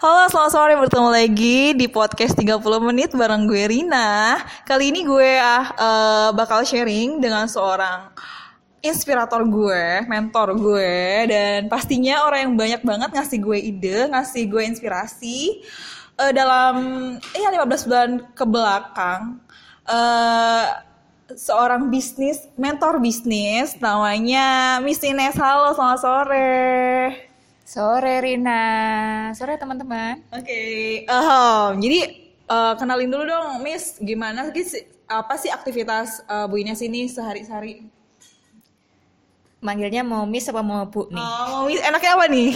Halo, selamat sore bertemu lagi di podcast 30 menit bareng gue Rina. Kali ini gue uh, bakal sharing dengan seorang inspirator gue, mentor gue, dan pastinya orang yang banyak banget ngasih gue ide, ngasih gue inspirasi uh, dalam ya 15 bulan ke belakang. Uh, seorang bisnis, mentor bisnis namanya Miss Ines. Halo, selamat sore. Sore Rina, sore teman-teman. Oke, okay. uh, jadi uh, kenalin dulu dong, Miss, gimana sih apa sih aktivitas uh, Bu Ines ini sehari-hari? Manggilnya mau Miss apa mau Bu nih? Oh, mau Miss, enaknya apa nih?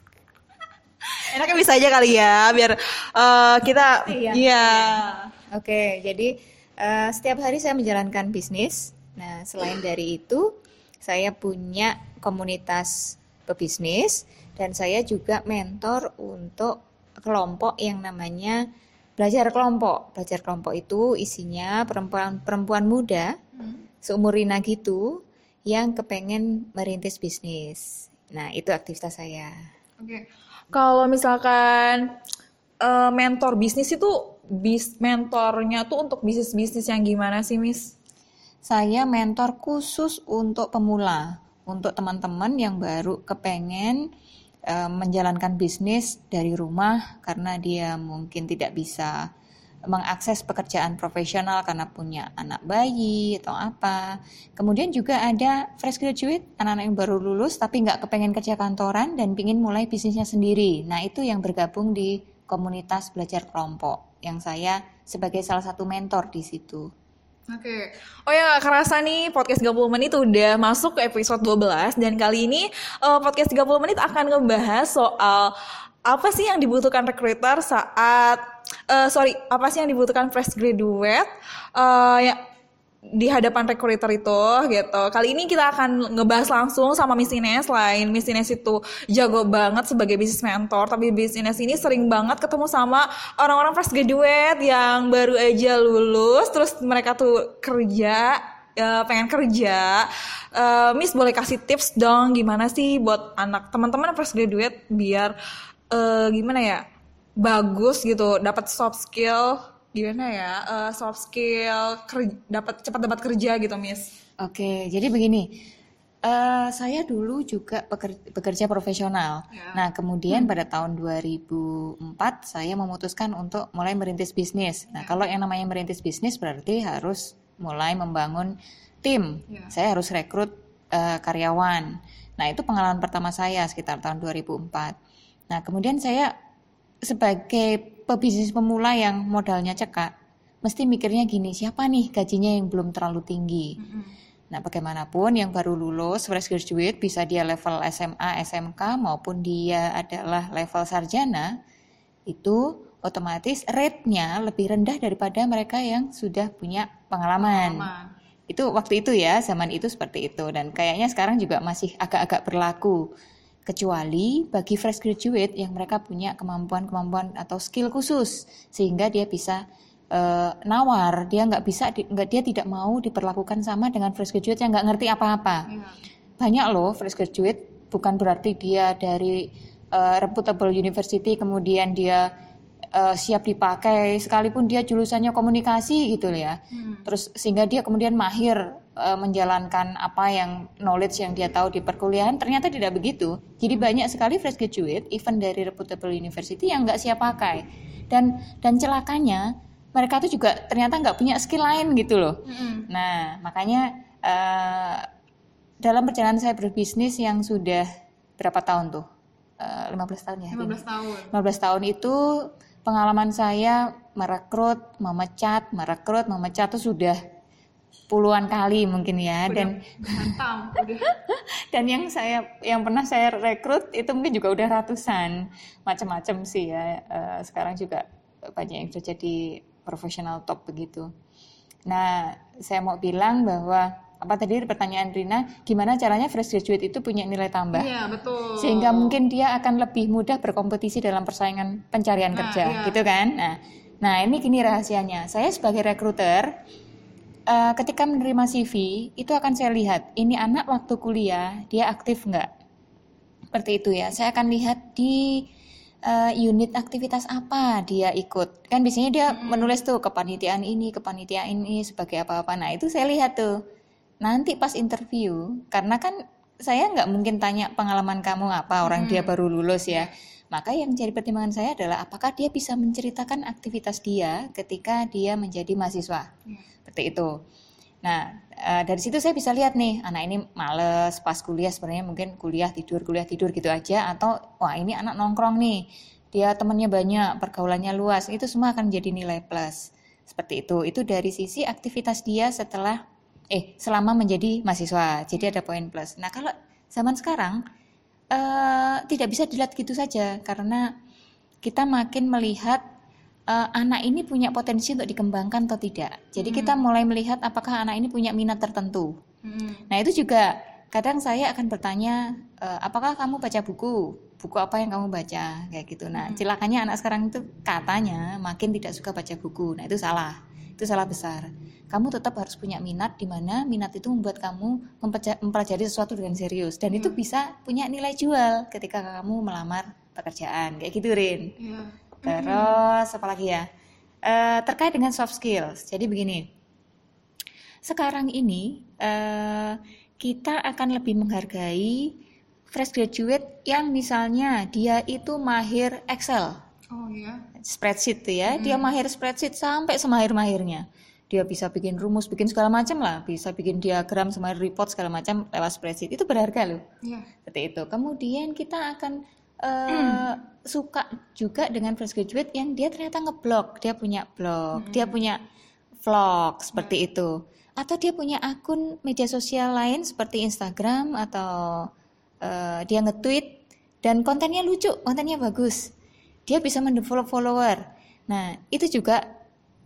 enaknya bisa aja kali ya, biar uh, kita, iya. iya. Oke, okay, jadi uh, setiap hari saya menjalankan bisnis. Nah, selain dari itu, saya punya komunitas pebisnis dan saya juga mentor untuk kelompok yang namanya belajar kelompok. Belajar kelompok itu isinya perempuan-perempuan muda hmm. seumur Rina gitu yang kepengen merintis bisnis. Nah, itu aktivitas saya. Oke. Kalau misalkan uh, mentor bisnis itu bis mentornya tuh untuk bisnis-bisnis yang gimana sih, Miss? Saya mentor khusus untuk pemula untuk teman-teman yang baru kepengen uh, menjalankan bisnis dari rumah karena dia mungkin tidak bisa mengakses pekerjaan profesional karena punya anak bayi atau apa. Kemudian juga ada fresh graduate, anak-anak yang baru lulus tapi nggak kepengen kerja kantoran dan ingin mulai bisnisnya sendiri. Nah itu yang bergabung di komunitas belajar kelompok yang saya sebagai salah satu mentor di situ. Oke. Okay. Oh ya, kerasa nih podcast 30 menit udah masuk ke episode 12 dan kali ini uh, podcast 30 menit akan ngebahas soal apa sih yang dibutuhkan recruiter saat uh, sorry, apa sih yang dibutuhkan fresh graduate uh, ya di hadapan recruiter itu gitu. Kali ini kita akan ngebahas langsung sama Miss Ines. Selain Miss Ines itu jago banget sebagai bisnis mentor, tapi Miss Ines ini sering banget ketemu sama orang-orang fresh graduate yang baru aja lulus, terus mereka tuh kerja, uh, pengen kerja. Uh, Miss boleh kasih tips dong gimana sih buat anak teman-teman fresh graduate biar uh, gimana ya bagus gitu, dapat soft skill gimana ya uh, soft skill dapat cepat dapat kerja gitu Miss. Oke, jadi begini. Uh, saya dulu juga bekerja, bekerja profesional. Ya. Nah, kemudian hmm. pada tahun 2004 saya memutuskan untuk mulai merintis bisnis. Nah, ya. kalau yang namanya merintis bisnis berarti harus mulai membangun tim. Ya. Saya harus rekrut uh, karyawan. Nah, itu pengalaman pertama saya sekitar tahun 2004. Nah, kemudian saya sebagai pebisnis pemula yang modalnya cekak, mesti mikirnya gini, siapa nih gajinya yang belum terlalu tinggi? Mm-hmm. Nah, bagaimanapun yang baru lulus fresh graduate bisa dia level SMA, SMK maupun dia adalah level sarjana, itu otomatis rate-nya lebih rendah daripada mereka yang sudah punya pengalaman. pengalaman. Itu waktu itu ya, zaman itu seperti itu dan kayaknya sekarang juga masih agak-agak berlaku kecuali bagi fresh graduate yang mereka punya kemampuan-kemampuan atau skill khusus sehingga dia bisa uh, nawar dia nggak bisa di, nggak dia tidak mau diperlakukan sama dengan fresh graduate yang nggak ngerti apa-apa ya. banyak loh fresh graduate bukan berarti dia dari uh, reputable university kemudian dia uh, siap dipakai sekalipun dia jurusannya komunikasi gitu ya hmm. terus sehingga dia kemudian mahir uh, menjalankan apa yang knowledge yang dia tahu di perkuliahan ternyata tidak begitu. Jadi banyak sekali fresh graduate even dari reputable university yang nggak siap pakai. Dan dan celakanya mereka tuh juga ternyata nggak punya skill lain gitu loh. Mm-hmm. Nah makanya uh, dalam perjalanan saya berbisnis yang sudah berapa tahun tuh? Uh, eh, 15 tahun ya. 15 tahun. 15 tahun itu pengalaman saya merekrut, memecat, merekrut, memecat tuh sudah puluhan kali mungkin ya udah, dan udah. dan yang saya yang pernah saya rekrut itu mungkin juga udah ratusan macam-macam sih ya uh, sekarang juga banyak yang sudah jadi profesional top begitu. Nah saya mau bilang bahwa apa tadi pertanyaan Rina gimana caranya fresh graduate itu punya nilai tambah iya, betul. sehingga mungkin dia akan lebih mudah berkompetisi dalam persaingan pencarian nah, kerja iya. gitu kan nah nah ini gini rahasianya saya sebagai rekruter uh, ketika menerima CV itu akan saya lihat ini anak waktu kuliah dia aktif nggak seperti itu ya saya akan lihat di eh, unit aktivitas apa dia ikut. Kan biasanya dia menulis tuh kepanitiaan ini, kepanitiaan ini sebagai apa-apa. Nah itu saya lihat tuh. Nanti pas interview, karena kan saya nggak mungkin tanya pengalaman kamu apa orang dia baru lulus ya. Maka yang jadi pertimbangan saya adalah apakah dia bisa menceritakan aktivitas dia ketika dia menjadi mahasiswa. Seperti itu. Nah, eh, dari situ saya bisa lihat nih, anak ini males pas kuliah sebenarnya mungkin kuliah tidur, kuliah tidur gitu aja atau wah ini anak nongkrong nih. Dia temannya banyak, pergaulannya luas. Itu semua akan jadi nilai plus. Seperti itu. Itu dari sisi aktivitas dia setelah eh selama menjadi mahasiswa. Jadi ada poin plus. Nah, kalau zaman sekarang eh, tidak bisa dilihat gitu saja karena kita makin melihat eh, anak ini punya potensi untuk dikembangkan atau tidak. Jadi kita mulai melihat apakah anak ini punya minat tertentu. Hmm. Nah itu juga kadang saya akan bertanya, "Eh, apakah kamu baca buku? Buku apa yang kamu baca? Kayak gitu. Nah celakanya anak sekarang itu katanya makin tidak suka baca buku. Nah itu salah, itu salah besar. Kamu tetap harus punya minat di mana minat itu membuat kamu mempelajari sesuatu dengan serius dan itu bisa punya nilai jual ketika kamu melamar pekerjaan kayak gitu Rin. Iya. Terus apa lagi ya? Eh, terkait dengan soft skills. Jadi begini, sekarang ini eh, kita akan lebih menghargai fresh graduate yang misalnya dia itu mahir Excel, Oh iya. spreadsheet tuh ya, dia mahir spreadsheet sampai semahir-mahirnya. Dia bisa bikin rumus, bikin segala macam lah, bisa bikin diagram, semahir report segala macam lewat spreadsheet. Itu berharga loh. Iya. Seperti itu. Kemudian kita akan eh, suka juga dengan fresh graduate yang dia ternyata ngeblog, dia punya blog, dia punya vlog seperti itu. Atau dia punya akun media sosial lain seperti Instagram atau eh, dia nge-tweet dan kontennya lucu, kontennya bagus. Dia bisa mendevelop follower. Nah, itu juga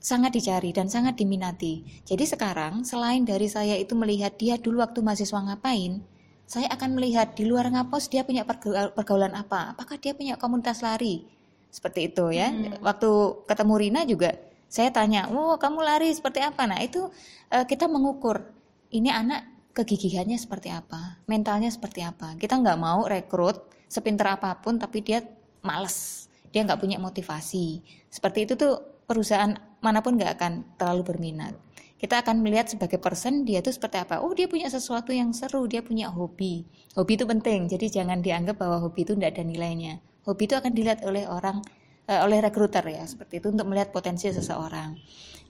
sangat dicari dan sangat diminati. Jadi sekarang selain dari saya itu melihat dia dulu waktu mahasiswa ngapain, saya akan melihat di luar ngapos dia punya pergaul- pergaulan apa. Apakah dia punya komunitas lari? Seperti itu ya. Waktu ketemu Rina juga saya tanya, "Oh, kamu lari seperti apa?" Nah, itu eh, kita mengukur ini anak kegigihannya seperti apa, mentalnya seperti apa. Kita nggak mau rekrut sepinter apa pun tapi dia males, dia nggak punya motivasi. Seperti itu tuh perusahaan mana pun nggak akan terlalu berminat. Kita akan melihat sebagai person dia tuh seperti apa. Oh dia punya sesuatu yang seru, dia punya hobi. Hobi itu penting, jadi jangan dianggap bahwa hobi itu tidak ada nilainya. Hobi itu akan dilihat oleh orang, eh, oleh rekruter ya, seperti itu untuk melihat potensi seseorang.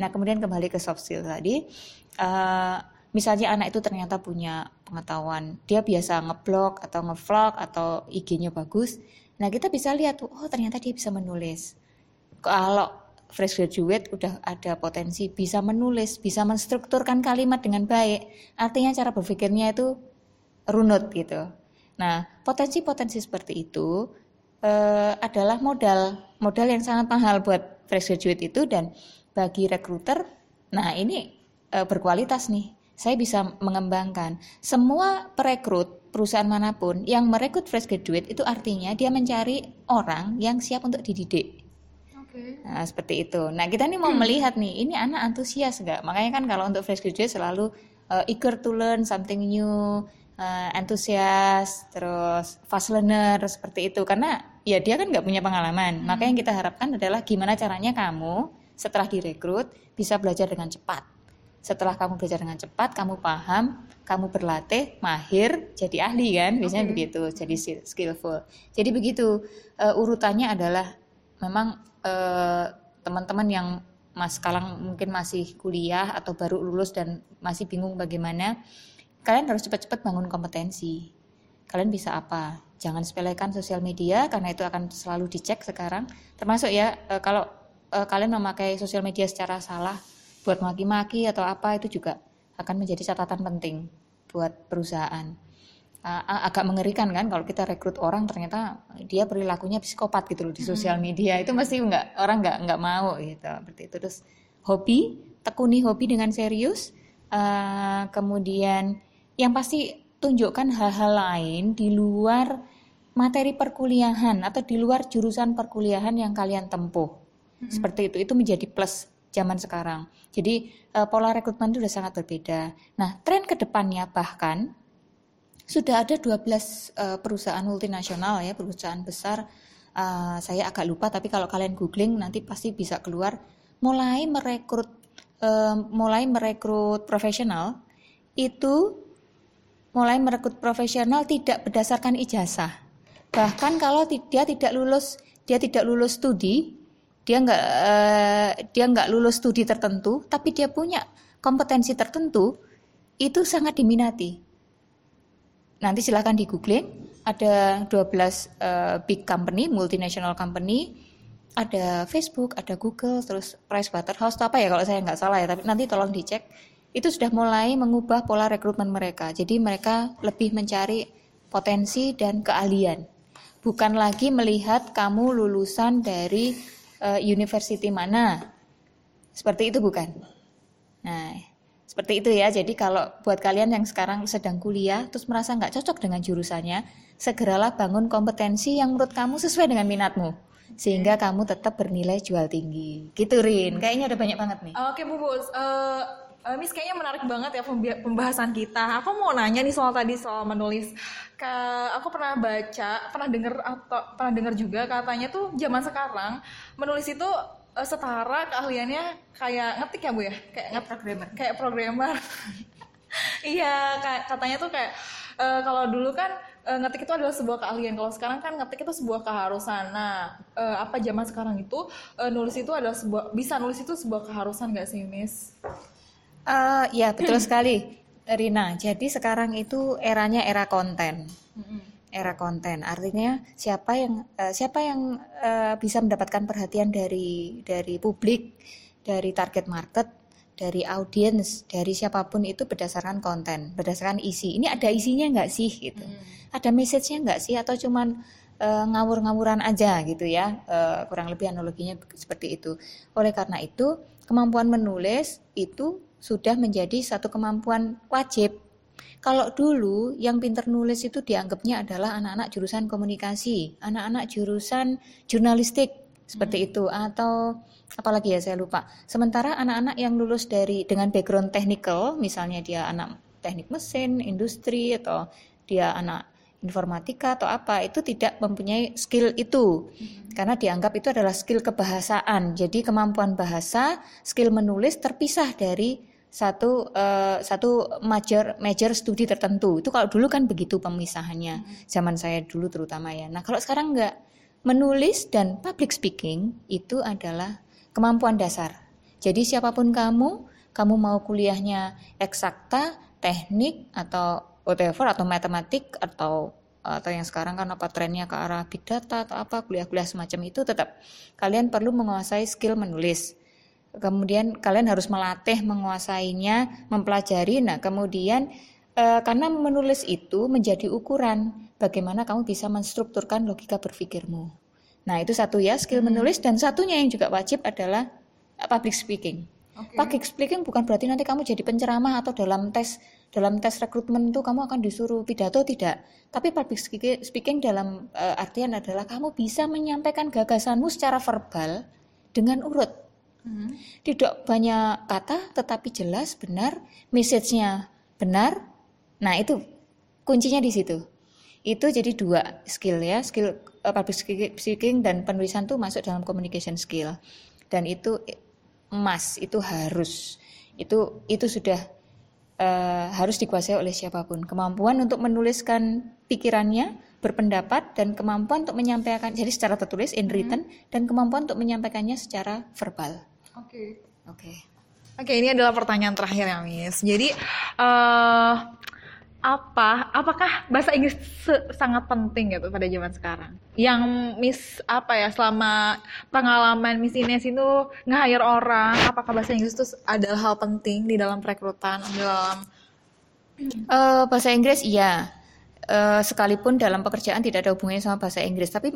Nah kemudian kembali ke soft skill tadi, eh, misalnya anak itu ternyata punya pengetahuan, dia biasa ngeblog atau ngevlog atau IG-nya bagus. Nah kita bisa lihat oh ternyata dia bisa menulis. Kalau fresh graduate udah ada potensi bisa menulis, bisa menstrukturkan kalimat dengan baik, artinya cara berpikirnya itu runut gitu. Nah, potensi-potensi seperti itu eh, adalah modal, modal yang sangat mahal buat fresh graduate itu dan bagi rekruter, nah ini eh, berkualitas nih. Saya bisa mengembangkan semua perekrut perusahaan mana pun yang merekrut fresh graduate itu artinya dia mencari orang yang siap untuk dididik. Oke. Nah, seperti itu. Nah, kita nih mau melihat nih, ini anak antusias nggak? Makanya kan kalau untuk fresh graduate selalu uh, eager to learn something new, uh, antusias, terus fast learner seperti itu. Karena ya dia kan nggak punya pengalaman. Maka yang kita harapkan adalah gimana caranya kamu setelah direkrut bisa belajar dengan cepat. Setelah kamu belajar dengan cepat, kamu paham, kamu berlatih, mahir, jadi ahli kan? Biasanya Oke. begitu, jadi skill- skillful. Jadi begitu uh, urutannya adalah memang eh, teman-teman yang mas sekarang mungkin masih kuliah atau baru lulus dan masih bingung bagaimana, kalian harus cepat-cepat bangun kompetensi. Kalian bisa apa? Jangan sepelekan sosial media karena itu akan selalu dicek sekarang. Termasuk ya eh, kalau eh, kalian memakai sosial media secara salah buat maki-maki atau apa itu juga akan menjadi catatan penting buat perusahaan. Agak mengerikan kan kalau kita rekrut orang ternyata dia perilakunya psikopat gitu loh di sosial media. Itu pasti nggak orang nggak nggak mau gitu seperti itu. Terus hobi tekuni hobi dengan serius eh, kemudian yang pasti tunjukkan hal-hal lain di luar materi perkuliahan atau di luar jurusan perkuliahan yang kalian tempuh. Seperti itu itu menjadi plus zaman sekarang. Jadi eh, pola rekrutmen itu sudah sangat berbeda. Nah tren ke depannya bahkan sudah ada 12 eh, perusahaan multinasional ya, perusahaan besar. Uh, saya agak lupa tapi kalau kalian googling nanti pasti bisa keluar. Mulai merekrut mulai merekrut profesional itu mulai merekrut profesional tidak berdasarkan ijazah. Bahkan kalau dia tidak lulus dia tidak lulus studi dia nggak uh, dia nggak lulus studi tertentu tapi dia punya kompetensi tertentu itu sangat diminati. Nanti silahkan di googling ada 12 uh, eh, big company multinational company ada Facebook ada Google terus Pricewaterhouse apa ya kalau saya nggak salah ya tapi nanti tolong dicek. Itu sudah mulai mengubah pola rekrutmen mereka. Jadi mereka lebih mencari potensi dan keahlian. Bukan lagi melihat kamu lulusan dari uh, university mana. Seperti itu bukan? Nah, seperti itu ya. Jadi kalau buat kalian yang sekarang sedang kuliah terus merasa nggak cocok dengan jurusannya, segeralah bangun kompetensi yang menurut kamu sesuai dengan minatmu sehingga kamu tetap bernilai jual tinggi. Gitu Rin. Kayaknya ada banyak banget nih. Oke, Bu Bus. Uh, uh, Miss kayaknya menarik banget ya pembahasan kita. Aku mau nanya nih soal tadi soal menulis. Ke, aku pernah baca, pernah dengar atau pernah dengar juga katanya tuh zaman sekarang menulis itu uh, setara keahliannya kayak ngetik ya bu ya, kayak kayak programmer. Kayak programmer. iya, katanya tuh kayak uh, kalau dulu kan uh, ngetik itu adalah sebuah keahlian. Kalau sekarang kan ngetik itu sebuah keharusan. Nah, uh, apa zaman sekarang itu uh, nulis itu adalah sebuah bisa nulis itu sebuah keharusan gak sih, Miss? Uh, ya betul sekali, Rina. Jadi sekarang itu eranya era konten, era konten. Artinya siapa yang uh, siapa yang uh, bisa mendapatkan perhatian dari dari publik, dari target market, dari audiens, dari siapa pun itu berdasarkan konten, berdasarkan isi. Ini ada isinya nggak sih gitu? Hmm. Ada message-nya nggak sih atau cuman uh, ngawur-ngawuran aja gitu ya? Uh, kurang lebih analoginya seperti itu. Oleh karena itu kemampuan menulis itu sudah menjadi satu kemampuan wajib. Kalau dulu yang pinter nulis itu dianggapnya adalah anak-anak jurusan komunikasi, anak-anak jurusan jurnalistik seperti hmm. itu atau apalagi ya saya lupa. Sementara anak-anak yang lulus dari dengan background technical, misalnya dia anak teknik mesin, industri atau dia anak informatika atau apa itu tidak mempunyai skill itu. Hmm. karena dianggap itu adalah skill kebahasaan jadi kemampuan bahasa skill menulis terpisah dari satu uh, satu major major studi tertentu. Itu kalau dulu kan begitu pemisahannya hmm. zaman saya dulu terutama ya. Nah kalau sekarang enggak. Menulis dan public speaking itu adalah kemampuan dasar. Jadi siapa pun kamu kamu mau kuliahnya eksakta teknik atau whatever atau matematik atau atau yang sekarang kan apa trennya ke arah big data atau apa kuliah-kuliah semacam itu tetap kalian perlu menguasai skill menulis. Kemudian kalian harus melatih menguasainya mempelajari. Nah kemudian e, karena menulis itu menjadi ukuran bagaimana kamu bisa menstrukturkan logika berpikirmu. Nah itu satu ya skill hmm. menulis. Dan satunya yang juga wajib adalah public speaking. Okay. Public speaking bukan berarti nanti kamu jadi penceramah atau dalam tes dalam tes rekrutmen itu kamu akan disuruh pidato tidak. Tapi public speaking dalam uh, artian adalah kamu bisa menyampaikan gagasanmu secara verbal dengan urut. Hmm. Tidak banyak kata tetapi jelas, benar, message-nya benar. Nah, itu kuncinya di situ. Itu jadi dua skill ya, skill uh, public speaking dan penulisan itu masuk dalam communication skill. Dan itu emas itu harus itu itu sudah uh, harus dikuasai oleh siapa pun kemampuan untuk menuliskan pikirannya berpendapat dan kemampuan untuk menyampaikan jadi secara tertulis in written hmm. dan kemampuan untuk menyampaikannya secara verbal oke okay. oke okay. oke okay, ini adalah pertanyaan terakhir ya Miss jadi uh, apa apakah bahasa Inggris sangat penting gitu pada zaman sekarang yang Miss apa ya selama pengalaman Miss Ines itu nge-hire orang apakah bahasa Inggris itu adalah hal penting di dalam perekrutan di dalam uh, bahasa Inggris iya uh, sekalipun dalam pekerjaan tidak ada hubungannya sama bahasa Inggris tapi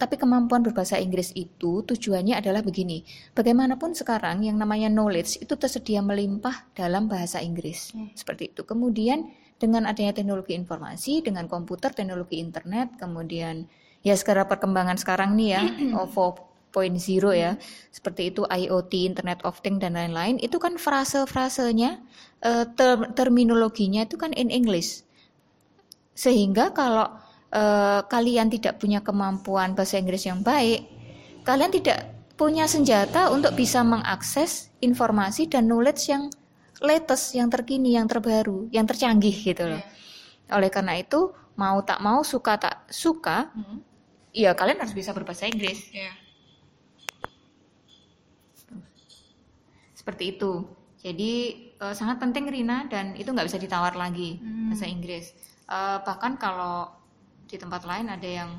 tapi kemampuan berbahasa Inggris itu tujuannya adalah begini. Bagaimanapun sekarang yang namanya knowledge itu tersedia melimpah dalam bahasa Inggris. Hmm. Seperti itu. Kemudian dengan adanya teknologi informasi, dengan komputer, teknologi internet, kemudian ya sekarang perkembangan sekarang nih ya, 4.0 ya, seperti itu IoT, Internet of Things dan lain-lain, itu kan frase-frasenya, eh, ter terminologinya itu kan in English. Sehingga kalau eh, kalian tidak punya kemampuan bahasa Inggris yang baik, kalian tidak punya senjata untuk bisa mengakses informasi dan knowledge yang latest, yang terkini, yang terbaru, yang tercanggih gitu loh. Oleh karena itu, mau tak mau, suka tak suka, Hmm. ya kalian harus bisa berbahasa Inggris. Iya. Seperti itu. Jadi eh, sangat penting Rina dan itu nggak bisa ditawar lagi Hmm. bahasa Inggris. Eh, bahkan kalau di tempat lain ada yang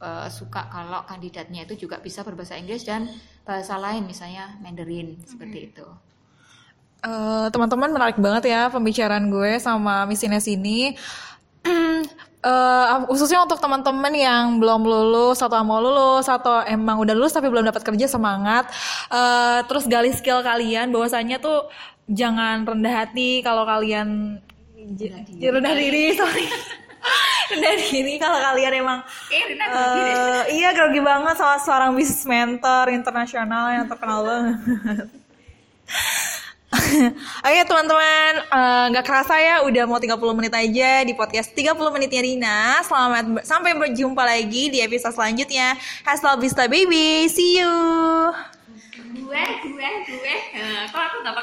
eh, suka kalau kandidatnya itu juga bisa berbahasa Inggris dan bahasa lain misalnya Mandarin seperti itu. Eh, teman-teman menarik banget ya pembicaraan gue sama Miss Ines ini. Eh, khususnya untuk teman-teman yang belum lulus atau mau lulus atau emang udah lulus tapi belum dapat kerja semangat. Eh, terus gali skill kalian bahwasanya tuh jangan rendah hati kalau kalian Rendah diri. rendah diri, sorry. rendah diri kalau kalian emang Eh, Eh, iya grogi banget sama seorang bisnis mentor internasional yang terkenal banget. Oke teman-teman, eh, nggak kerasa ya udah mau 30 menit aja di podcast 30 menitnya Rina. Selamat sampai berjumpa lagi di episode selanjutnya. Hasta la vista baby, see you. gue, gue, gue. Kalau aku nggak